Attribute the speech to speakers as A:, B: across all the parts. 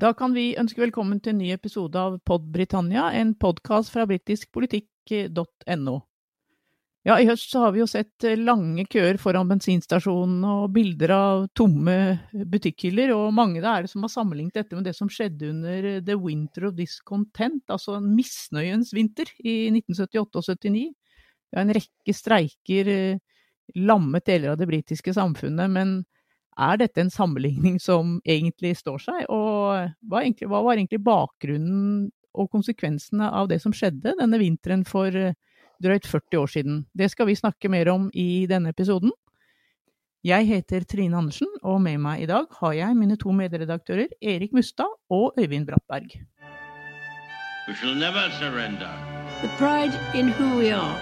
A: Da kan vi ønske velkommen til en ny episode av Pod Britannia, en podkast fra britiskpolitikk.no. Ja, i høst så har vi jo sett lange køer foran bensinstasjonene og bilder av tomme butikkhyller, og mange det er det som har sammenlignet dette med det som skjedde under The Winter of Discontent, altså en misnøyens vinter i 1978 og 79. Ja, en rekke streiker eh, lammet deler av det britiske samfunnet, men er dette en sammenligning som egentlig står seg? Og hva, egentlig, hva, var egentlig bakgrunnen og konsekvensene av det som skjedde denne vinteren for eh, drøyt 40 år siden? Det skal vi snakke mer om i denne episoden. Jeg heter Trine Andersen, og med meg i dag har jeg mine to medredaktører Erik Mustad og Øyvind Brattberg. We shall never surrender. The pride in who we are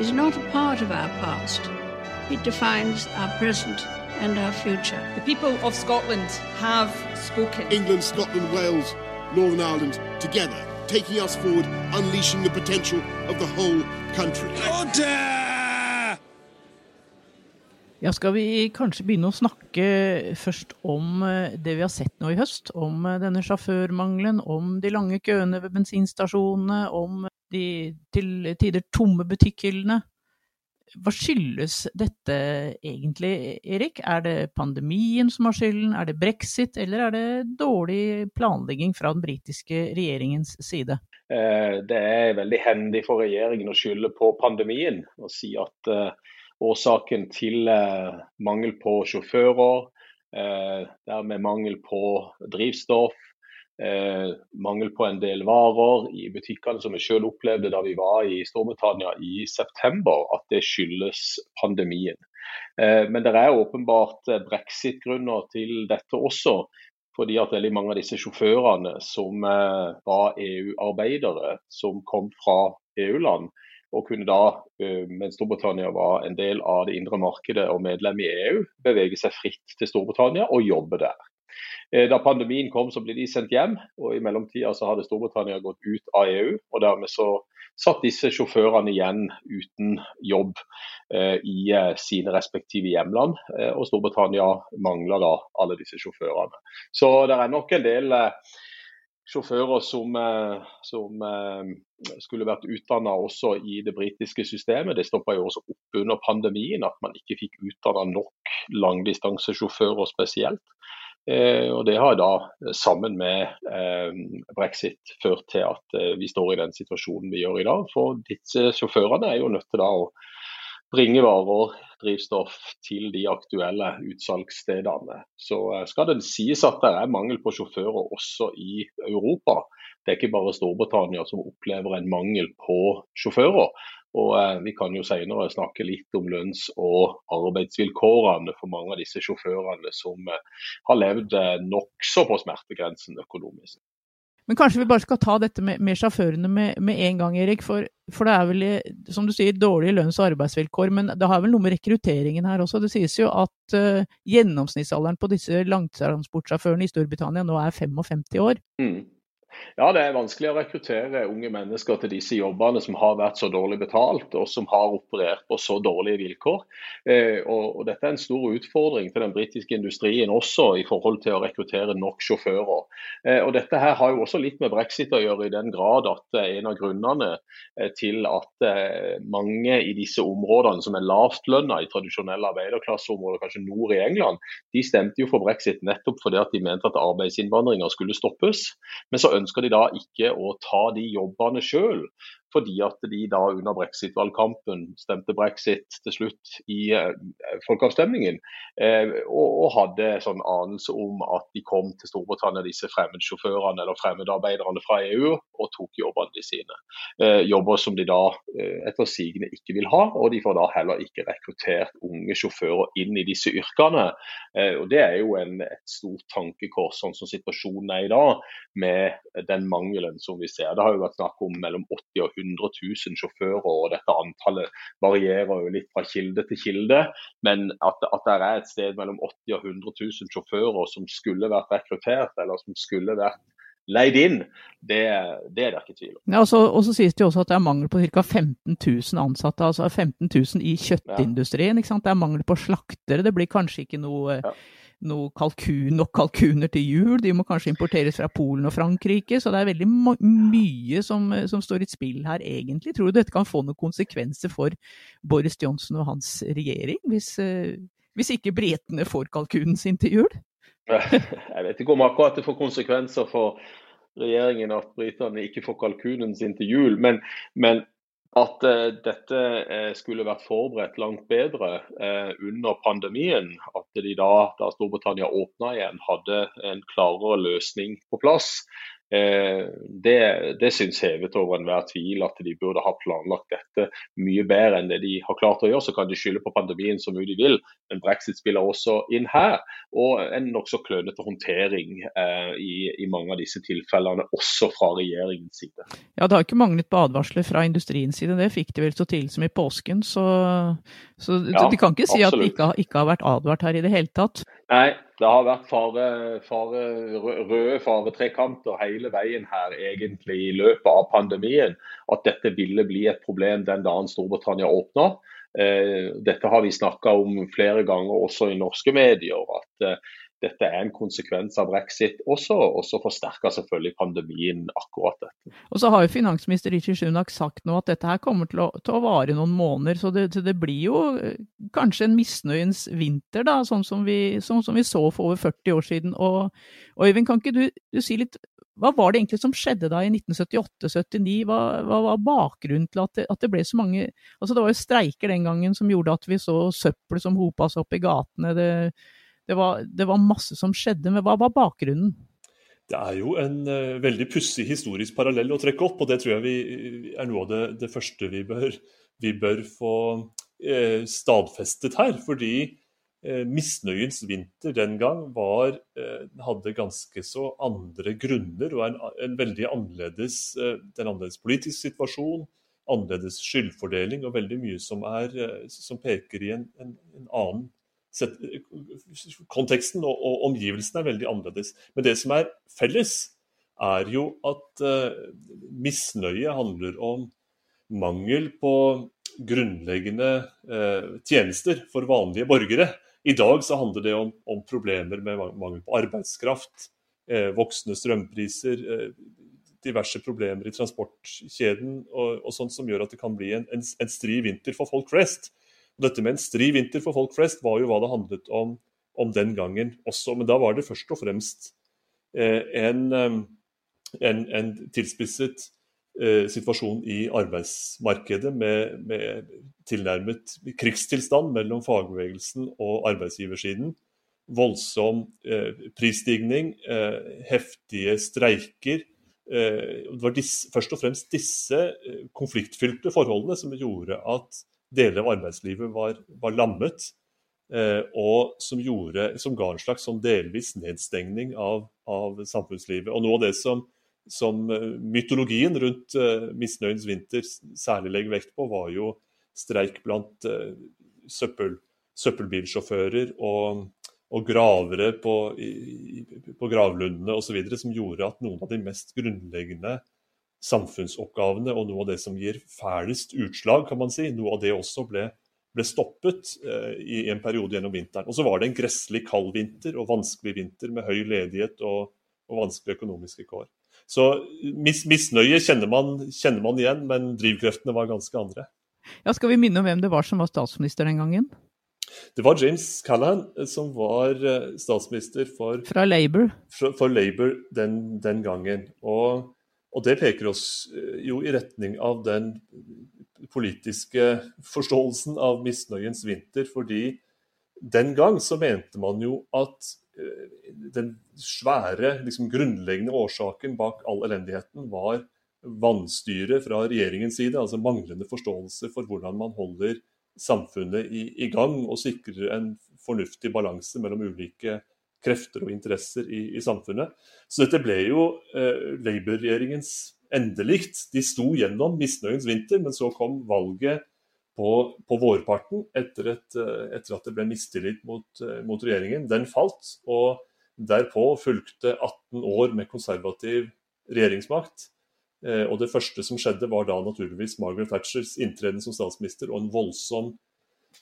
A: is not a part of our past. It defines our present and our future. The people of Scotland have spoken.
B: England, Scotland, Wales, Northern Ireland, together, taking us forward, unleashing the potential of the whole country.
A: Ja, skal vi kanskje begynne å snakke først om eh, det vi har sett nå i høst? Om eh, denne sjåførmangelen, om de lange køene ved bensinstasjonene, om de til tider tomme butikkhyllene. Hva skyldes dette egentlig, Erik? Er det pandemien som har skylden, er det brexit, eller er det dårlig planlegging fra den britiske regjeringens side?
C: Eh, det er veldig hendig for regjeringen å skylde på pandemien og si at uh, årsaken til uh, mangel på sjåfører, dermed mangel på drivstoff, eh, mangel på en del varer i butikkene, som vi selv opplevde da vi var i Storbritannia i september, at det skyldes pandemien. Eh, men det er åpenbart eh, brexit-grunner til dette også. Fordi at veldig mange av disse sjåførene som eh, var EU-arbeidere, som kom fra EU-land, og kunne da, eh, mens Storbritannia var en del av det indre markedet og medlem i EU, bevege seg fritt til Storbritannia og jobbe der. Eh, da pandemien kom, så ble de sendt hjem. og I mellomtida så hadde Storbritannia gått ut av EU. og Dermed så satt disse sjåførene igjen uten jobb eh, i eh, sine respektive hjemland. Eh, og Storbritannia mangler da alle disse sjåførene. Så det er nok en del eh, sjåfører som, eh, som skulle vært utdanna også i det britiske systemet. Det stoppa jo også opp under pandemien, at man ikke fikk utdanna nok langdistansesjåfører spesielt. Eh, og Det har da eh, sammen med eh, brexit ført til at vi står i den situasjonen vi gjør i dag. For disse sjåførene er jo nødt til å bringe varer, drivstoff til de aktuelle utsalgsstedene. Så skal det sies at det er mangel på sjåfører også i Europa. Det er ikke bare Storbritannia som opplever en mangel på sjåfører. Og eh, Vi kan jo senere snakke litt om lønns- og arbeidsvilkårene for mange av disse sjåførene som eh, har levd eh, nokså på smertegrensen økonomisk.
A: Men kanskje vi bare skal ta dette med, med sjåførene med, med, en gang, Erik. For, for, det er vel, som du sier, dårlige lønns- og arbeidsvilkår. Men det har vel noe med rekrutteringen her også. Det sies jo at uh, gjennomsnittsalderen på disse langtransportsjåførene i Storbritannia nå er 55 år. Mm.
C: Ja, det er vanskelig å rekruttere unge mennesker til disse jobbene som har vært så dårlig betalt, og som har operert på så dårlige vilkår. Eh, og, Dette er en stor utfordring til den britiske industrien også, i forhold til å rekruttere nok sjåfører. Eh, og Dette her har jo også litt med brexit å gjøre, i den grad at en av grunnene eh, til at mange i disse områdene som er lavtlønna i tradisjonelle arbeiderklasseområder, kanskje nord i England, de stemte jo for brexit nettopp fordi at de mente at arbeidsinnvandringa skulle stoppes. Men så ønsker de da ikke å ta de jobbene sjøl fordi at de da under brexit-valgkampen stemte brexit til slutt i eh, folkeavstemningen. Eh, og, hadde sånn anelse om at de kom til Storbritannia, disse fremmedsjåførene eller fremmedarbeiderne fra EU, og tok jobbene sine. Eh, jobber som de da etter sigende ikke vil ha, og de får da heller ikke rekruttert unge sjåfører inn i disse yrkene. Og Det er jo en, et stort tankekors sånn som situasjonen er i dag, med den mangelen som vi ser. Det har jo vært snakk om mellom 80 og 100 000 sjåfører, og dette antallet varierer jo litt fra kilde til kilde. Men at, at det er et sted mellom 80 og 100 000 sjåfører som skulle vært rekruttert, eller som skulle vært leid inn, det, det, er det ikke tvil om.
A: Ja, og, så, og så sies det jo også at det er mangel på ca. 15 000 ansatte, altså 15 000 i kjøttindustrien. ikke sant? Det er mangel på slaktere. Det blir kanskje ikke noe ja noe kalkun nok kalkuner til jul. De må kanskje importeres fra Polen og Frankrike. Så det er veldig mye som, som, står i spill her, egentlig. Tror du dette kan få noen konsekvenser for Boris Johnson og hans regjering, hvis, eh, hvis ikke britene får kalkunen sin til jul?
C: Jeg vet ikke om akkurat det får konsekvenser for regjeringen at britene ikke får kalkunen sin til jul. Men, men at uh, dette uh, skulle vært forberedt langt bedre uh, under pandemien. At de da, da Storbritannia åpna igjen, hadde en klarere løsning på plass. Eh, det, det syns hevet over enhver tvil at de burde ha planlagt dette mye bedre enn det de har klart å gjøre. Så kan de skylde på pandemien så mye de vil, men brexit spiller også inn her. Og en nokså klønete håndtering eh, i, i, mange av disse tilfellene, også fra regjeringens side.
A: Ja, Det har ikke manglet på advarsler fra industriens side, det fikk de vel så tidlig som i påsken. Så, så ja, de kan ikke si absolutt. at det ikke, ikke har vært advart her i det hele tatt.
C: Nei, det har vært fare, fare, røde faretrekanter hele veien her egentlig i løpet av pandemien. At dette ville bli et problem den dagen Storbritannia åpna. Eh, dette har vi snakka om flere ganger også i norske medier. At eh, dette er en konsekvens av brexit også, og så forsterker selvfølgelig pandemien akkurat dette.
A: Og så har jo finansminister Rishi Sunak sagt nå at dette her kommer til å, til å vare noen måneder, så det, det, blir jo eh, kanskje en misnøyens vinter, da, sånn som vi, sånn som vi så for over 40 år siden. Og, og Øyvind, kan ikke du, du, si litt, hva var det egentlig som skjedde da i 1978-79? Hva, hva, var bakgrunnen til at det, at det, ble så mange Altså det var jo streiker den gangen som gjorde at vi så søppel som hopa seg opp i gatene. det det var, det var masse som skjedde. Men hva var bakgrunnen?
D: Det er jo en uh, veldig pussig historisk parallell å trekke opp, og det tror jeg vi, er noe av det, det første vi bør, vi bør få uh, stadfestet her. Fordi uh, misnøyens vinter den gang var, hadde ganske så andre grunner og en, en veldig annerledes, en annerledes politisk situasjon, annerledes skyldfordeling og veldig mye som, er, som peker i en, en, en annen konteksten og, og, omgivelsene er veldig annerledes. Men det som er felles, er jo at uh, misnøye handler om mangel på grunnleggende uh, tjenester for vanlige borgere. I dag så handler det om, om problemer med mangel på arbeidskraft, uh, voksende strømpriser, diverse problemer i transportkjeden og, og, sånt som gjør at det kan bli en, en, en stri vinter for folk flest. Dette med en stri vinter for folk flest var jo hva det handlet om, om den gangen også. Men da var det først og fremst eh, en, eh, en, en, tilspisset eh, situasjon i arbeidsmarkedet med, med, tilnærmet krigstilstand mellom fagbevegelsen og arbeidsgiversiden. Voldsom prisstigning, heftige streiker. Det var disse, først og fremst disse konfliktfylte forholdene som gjorde at deler av arbeidslivet var, var lammet. Eh, og som, gjorde, som, ga en slags sånn delvis nedstengning av, av, samfunnslivet. Og Noe av det som, som eh, mytologien rundt eh, misnøyens vinter særlig legger vekt på, var jo streik blant eh, søppel, søppelbilsjåfører og, og gravere på, i, på gravlundene osv. som gjorde at noen av de mest grunnleggende samfunnsoppgavene og noe av det som gir fælest utslag, kan man si. Noe av det også ble, ble stoppet eh, i en periode gjennom vinteren. Og så var det en gresslig kald vinter og vanskelig vinter med høy ledighet og, og vanskelige økonomiske kår. Så mis, misnøye kjenner man, kjenner man, igjen, men drivkreftene var ganske andre.
A: Ja, Skal vi minne om hvem det var som var statsminister den gangen?
D: Det var James Callahan eh, som var eh, statsminister for,
A: Fra Labour.
D: For, for Labour den, den gangen. Og og det peker oss eh, jo i retning av den politiske forståelsen av misnøyens vinter, fordi den gang så mente man jo at eh, den svære, liksom grunnleggende årsaken bak all elendigheten var vanstyre fra regjeringens side, altså manglende forståelse for hvordan man holder samfunnet i, i gang og sikrer en fornuftig balanse mellom ulike krefter og interesser i, i samfunnet. Så dette ble jo eh, Labour-regjeringens endelikt. De sto gjennom misnøyens vinter, men så kom valget på, på vårparten etter, et, eh, etter, at det ble mistillit mot, eh, mot, regjeringen. Den falt, og derpå fulgte 18 år med konservativ regjeringsmakt. Eh, og det første som skjedde, var da naturligvis Margaret Thatchers inntreden som statsminister og en voldsom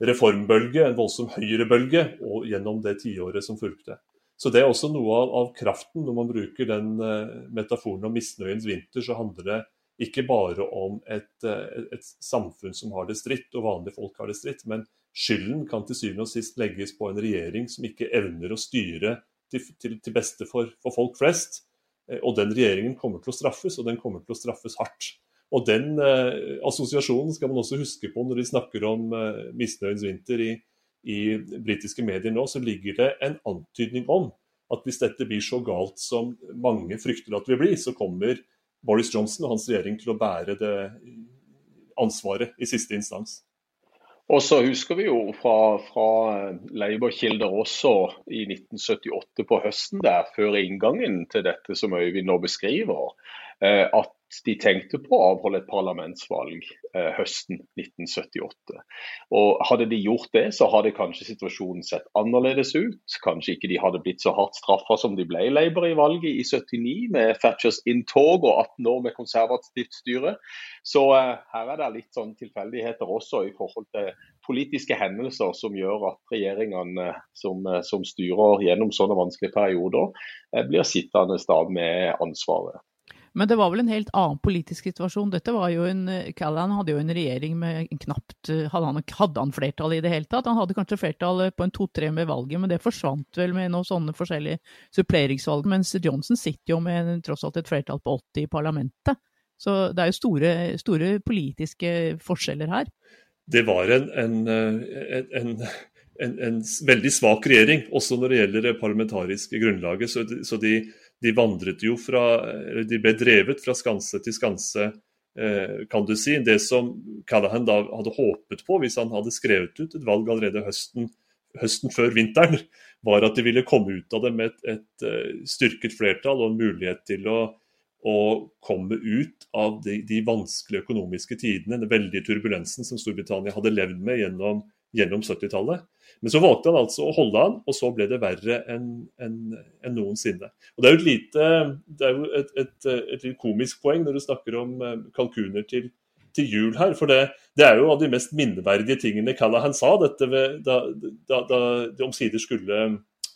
D: reformbølge, en voldsom høyrebølge, og gjennom det tiåret som fulgte. Så det er også noe av, av kraften. Når man bruker den uh, metaforen om misnøyens vinter, så handler det ikke bare om et, uh, et, samfunn som har det stritt, og vanlige folk har det stritt, men skylden kan til syvende og sist legges på en regjering som ikke evner å styre til, til, til beste for, for, folk flest. Uh, og den regjeringen kommer til å straffes, og den kommer til å straffes hardt. Og den assosiasjonen skal man også huske på når de snakker om misnøyens vinter i, i britiske medier nå, så ligger det en antydning om at hvis dette blir så galt som mange frykter at det vil bli, så kommer Boris Johnson og hans regjering til å bære det ansvaret i siste instans.
C: Og så husker vi jo fra, fra Labour-kilder også i 1978 på høsten der, før inngangen til dette som Øyvind nå beskriver, eh, at de tenkte på å avholde et parlamentsvalg eh, høsten 1978. Og Hadde de gjort det, så hadde kanskje situasjonen sett annerledes ut. Kanskje ikke de hadde blitt så hardt straffa som de ble i Labour i valget i 79, med Thatchers inntog og 18 år med konservativt styre. Så eh, her er det litt sånn tilfeldigheter også i forhold til politiske hendelser som gjør at regjeringene som, eh, som styrer gjennom sånne vanskelige perioder, eh, blir sittende da med ansvaret.
A: Men det var vel en helt annen politisk situasjon. Dette var jo en, Callahan hadde jo en regjering med knapt hadde han, hadde han flertall i det hele tatt? Han hadde kanskje flertall på en to-tre med valget, men det forsvant vel med noen sånne forskjellige suppleringsvalg. Mens Johnson sitter jo med tross alt et flertall på 80 i parlamentet. Så det er jo store, store politiske forskjeller her.
D: Det var en, en, en, en veldig svak regjering, også når det gjelder det parlamentariske grunnlaget. Så de, så de de vandret jo fra De ble drevet fra skanse til skanse, eh, kan du si. Det som Callahan da hadde håpet på, hvis han hadde skrevet ut et valg allerede høsten, høsten før vinteren, var at de ville komme ut av det med et, et eh, styrket flertall og en mulighet til å, å komme ut av de, de, vanskelige økonomiske tidene, den veldige turbulensen som Storbritannia hadde levd med gjennom, gjennom 70-tallet. Men så valgte han altså å holde han, og så ble det verre enn en, en noensinne. Og Det er jo et lite, det er jo et, et, et, komisk poeng når du snakker om eh, kalkuner til, til jul her. For det, det, er jo av de mest minneverdige tingene Callahan sa ved, da, da, da det omsider skulle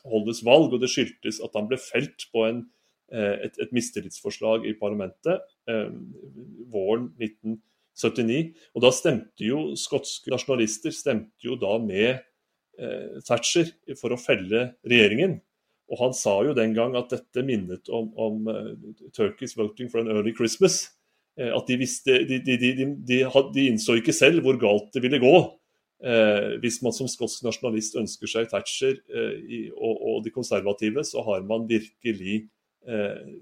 D: holdes valg, og det skyldtes at han ble felt på en, eh, et, et mistillitsforslag i parlamentet eh, våren 1979. Og da stemte jo skotske nasjonalister stemte jo da med Thatcher for å felle regjeringen. Og han sa jo den gang at dette minnet om, om uh, Turkeys voting for an early Christmas. Eh, at de visste de, de, de, innså ikke selv hvor galt det ville gå. Eh, hvis man som skotsk nasjonalist ønsker seg Thatcher eh, i, og, og, de konservative, så har man virkelig, eh,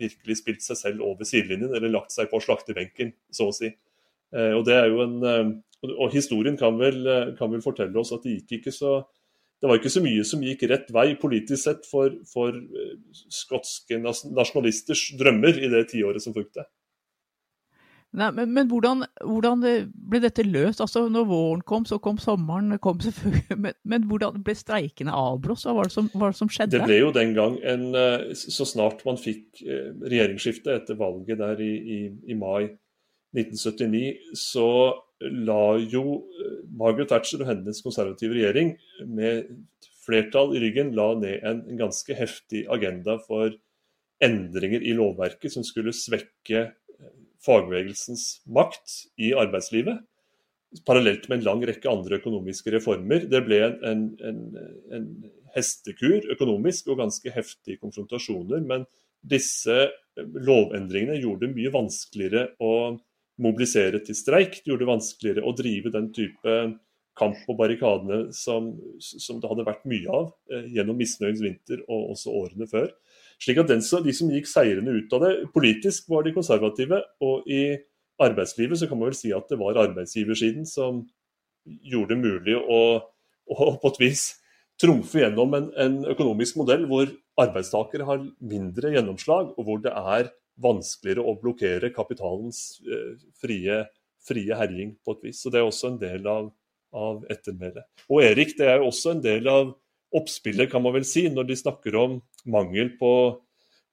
D: virkelig spilt seg selv over sidelinjen, eller lagt seg på slakterbenken, så å si. Eh, og det er jo en og historien kan vel, kan vel, fortelle oss at det gikk ikke så det var ikke så mye som gikk rett vei politisk sett for, for eh, skotske nasjonalisters drømmer i det tiåret som fulgte.
A: Nei, men, men hvordan, hvordan, ble dette løst? Altså, når våren kom, så kom sommeren. Kom men, men, hvordan ble streikene avblåst? Hva var det, som, var det som skjedde?
D: Det ble jo den gang en eh, Så snart man fikk eh, regjeringsskifte etter valget der i, i, i mai 1979, så la jo eh, Margaret Thatcher og hennes konservative regjering med flertall i ryggen la ned en, ganske heftig agenda for endringer i lovverket som skulle svekke eh, fagbevegelsens makt i arbeidslivet. Parallelt med en lang rekke andre økonomiske reformer. Det ble en, en, en, en hestekur økonomisk og ganske heftige konfrontasjoner. Men disse lovendringene gjorde det mye vanskeligere å mobilisere til streik. Det gjorde det vanskeligere å drive den type kamp på barrikadene som, som det hadde vært mye av eh, gjennom misnøyens vinter og også årene før. Slik at den, De som gikk seirende ut av det politisk, var de konservative. Og i arbeidslivet så kan man vel si at det var arbeidsgiversiden som gjorde det mulig å, å på et vis trumfe gjennom en, en økonomisk modell hvor arbeidstakere har mindre gjennomslag, og hvor det er vanskeligere å blokkere kapitalens eh, frie, frie, herjing på et vis. Så Det er også en del av, av ettermælet. Og Erik, det er jo også en del av oppspillet, kan man vel si, når de snakker om mangel på,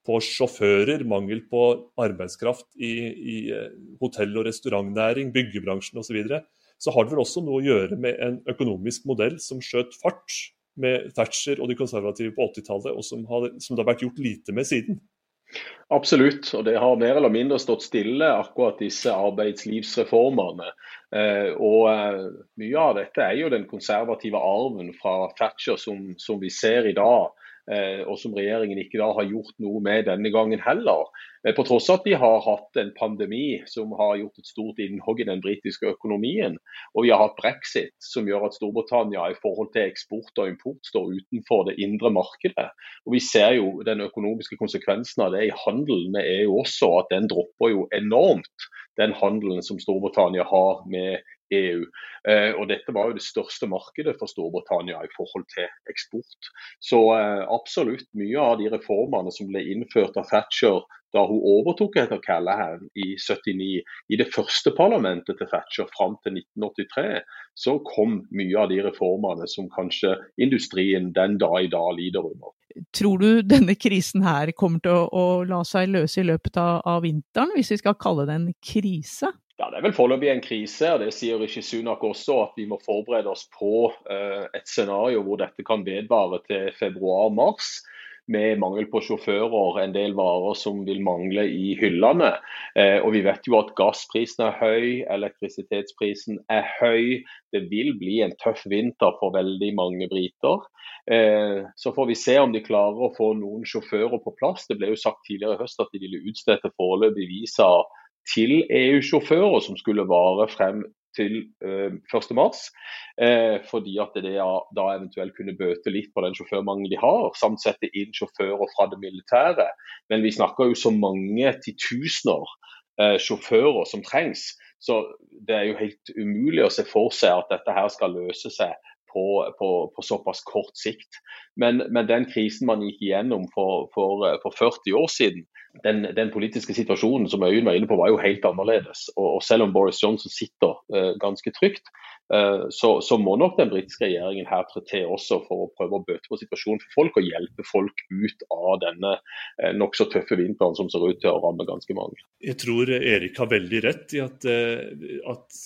D: på sjåfører, mangel på arbeidskraft i, i eh, hotell- og restaurantnæring, byggebransjen osv. Så, videre, så har det vel også noe å gjøre med en økonomisk modell som skjøt fart med Thatcher og de konservative på 80-tallet, og som, har, som det har vært gjort lite med siden.
C: Absolutt, og det har mer eller mindre stått stille, akkurat disse arbeidslivsreformene. Eh, og eh, Mye av dette er jo den konservative arven fra Thatcher som, som vi ser i dag. Eh, og som regjeringen ikke da har gjort noe med denne gangen heller. Eh, på tross av at vi har hatt en pandemi som har gjort et stort innhogg i den britiske økonomien. Og vi har hatt brexit som gjør at Storbritannia i forhold til eksport og import står utenfor det indre markedet. Og Vi ser jo den økonomiske konsekvensen av det i handelen med EU også, at den dropper jo enormt. Den handelen som Storbritannia har med EU. Eh, og Dette var jo det største markedet for Storbritannia i forhold til eksport. Så eh, absolutt mye av de reformene som ble innført av Thatcher da hun overtok etter Callahan i 79, i det første parlamentet til Thatcher fram til 1983, så kom mye av de reformene som kanskje industrien den dag i dag lider under.
A: Tror du denne krisen her kommer til å, å la seg løse i løpet av, av vinteren, hvis vi skal kalle det en krise?
C: Ja, Det er vel foreløpig en krise. og Det sier ikke Sunak også, at vi må forberede oss på uh, et scenario hvor dette kan vedvare til februar-mars. Med mangel på sjåfører, en del varer som vil mangle i hyllene. Eh, og Vi vet jo at gassprisen er høy, elektrisitetsprisen er høy. Det vil bli en tøff vinter for veldig mange briter. Eh, så får vi se om de klarer å få noen sjåfører på plass. Det ble jo sagt tidligere i høst at de ville utstede foreløpig visa til EU-sjåfører som skulle vare frem til uh, 1.3. Eh, fordi at det da eventuelt kunne bøte litt på den sjåførmangelen de har, samt sette inn sjåfører fra det militære. Men vi snakker jo så mange titusener eh, sjåfører som trengs. Så det er jo helt umulig å se for seg at dette her skal løse seg på, på, på såpass kort sikt. Men, men, den krisen man gikk igjennom for, for, for 40 år siden, den, den, politiske situasjonen som Øyen var inne på, var jo helt annerledes. Og, og selv om Boris Johnson sitter uh, ganske trygt, uh, så, så, må nok den britiske regjeringen her trå til også for å prøve å bøte på situasjonen for folk og hjelpe folk ut av denne uh, nokså tøffe vinteren som ser ut til å ramme ganske mange.
D: Jeg tror Erik har veldig rett i at, at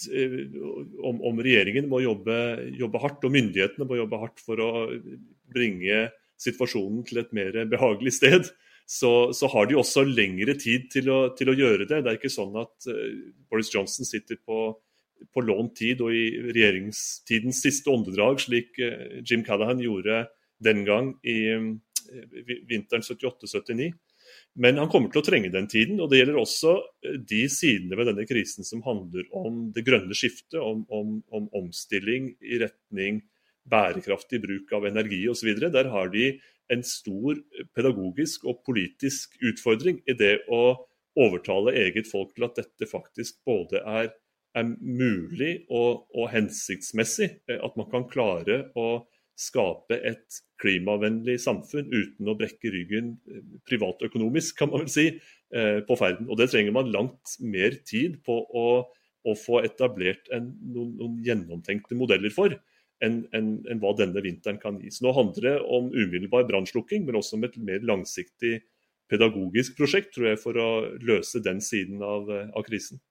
D: om, om, regjeringen må jobbe, jobbe hardt, og myndighetene må jobbe hardt for å bringe situasjonen til et mer behagelig sted så, så, har de også lengre tid til å, til å, gjøre det. Det er ikke sånn at uh, Boris Johnson sitter på, på lånt tid og i regjeringstidens siste åndedrag, slik uh, Jim Callahan gjorde den gang i uh, vinteren 78-79. Men han kommer til å trenge den tiden. og Det gjelder også de sidene ved denne krisen som handler om det grønne skiftet, om, om, om omstilling i retning bærekraftig bruk av energi osv. Der har de en stor pedagogisk og politisk utfordring i det å overtale eget folk til at dette faktisk både er, er mulig og, og, hensiktsmessig. Eh, at man kan klare å skape et klimavennlig samfunn uten å brekke ryggen eh, privatøkonomisk, kan man vel si, eh, på ferden. Og det trenger man langt mer tid på å, å få etablert en, noen, noen gjennomtenkte modeller for enn en, en hva denne vinteren kan gi. Så nå handler det om umiddelbar brannslukking, men også om et mer langsiktig pedagogisk prosjekt tror jeg, for å løse den siden av, av krisen.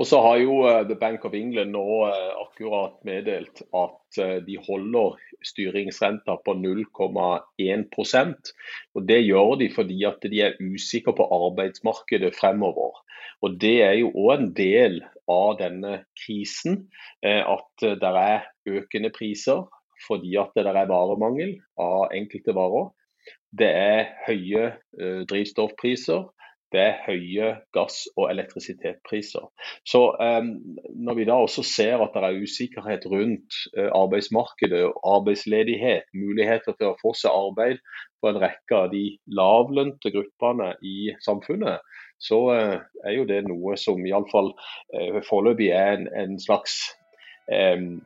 C: Og så har jo uh, The Bank of England nå uh, akkurat meddelt at uh, de holder styringsrenta på 0,1% og Det gjør de fordi at de er usikre på arbeidsmarkedet fremover. Og Det er jo òg en del av denne krisen. Eh, at det er økende priser fordi at det er varemangel av enkelte varer. Det er høye eh, drivstoffpriser. Det er høye gass- og elektrisitetspriser. Så um, Når vi da også ser at det er usikkerhet rundt uh, arbeidsmarkedet, arbeidsledighet, muligheter til å få seg arbeid på en rekke av de lavlønte gruppene i samfunnet, så eh, er jo det noe som iallfall uh, foreløpig er en, en slags um,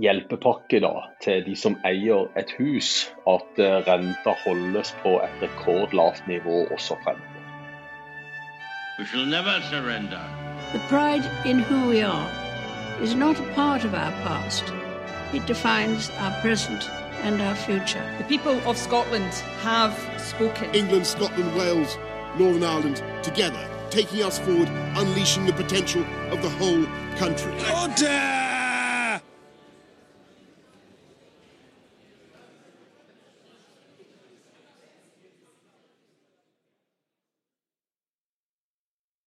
C: hjelpepakke da, til de som eier et hus, at uh, renta holdes på et rekordlavt nivå også fremover. We shall never surrender.
E: The pride in who we are is not a part of our past. It defines our present and our future.
F: The people of Scotland have spoken.
B: England, Scotland, Wales, Northern Ireland, together taking us forward, unleashing the potential of the whole country.
F: Order!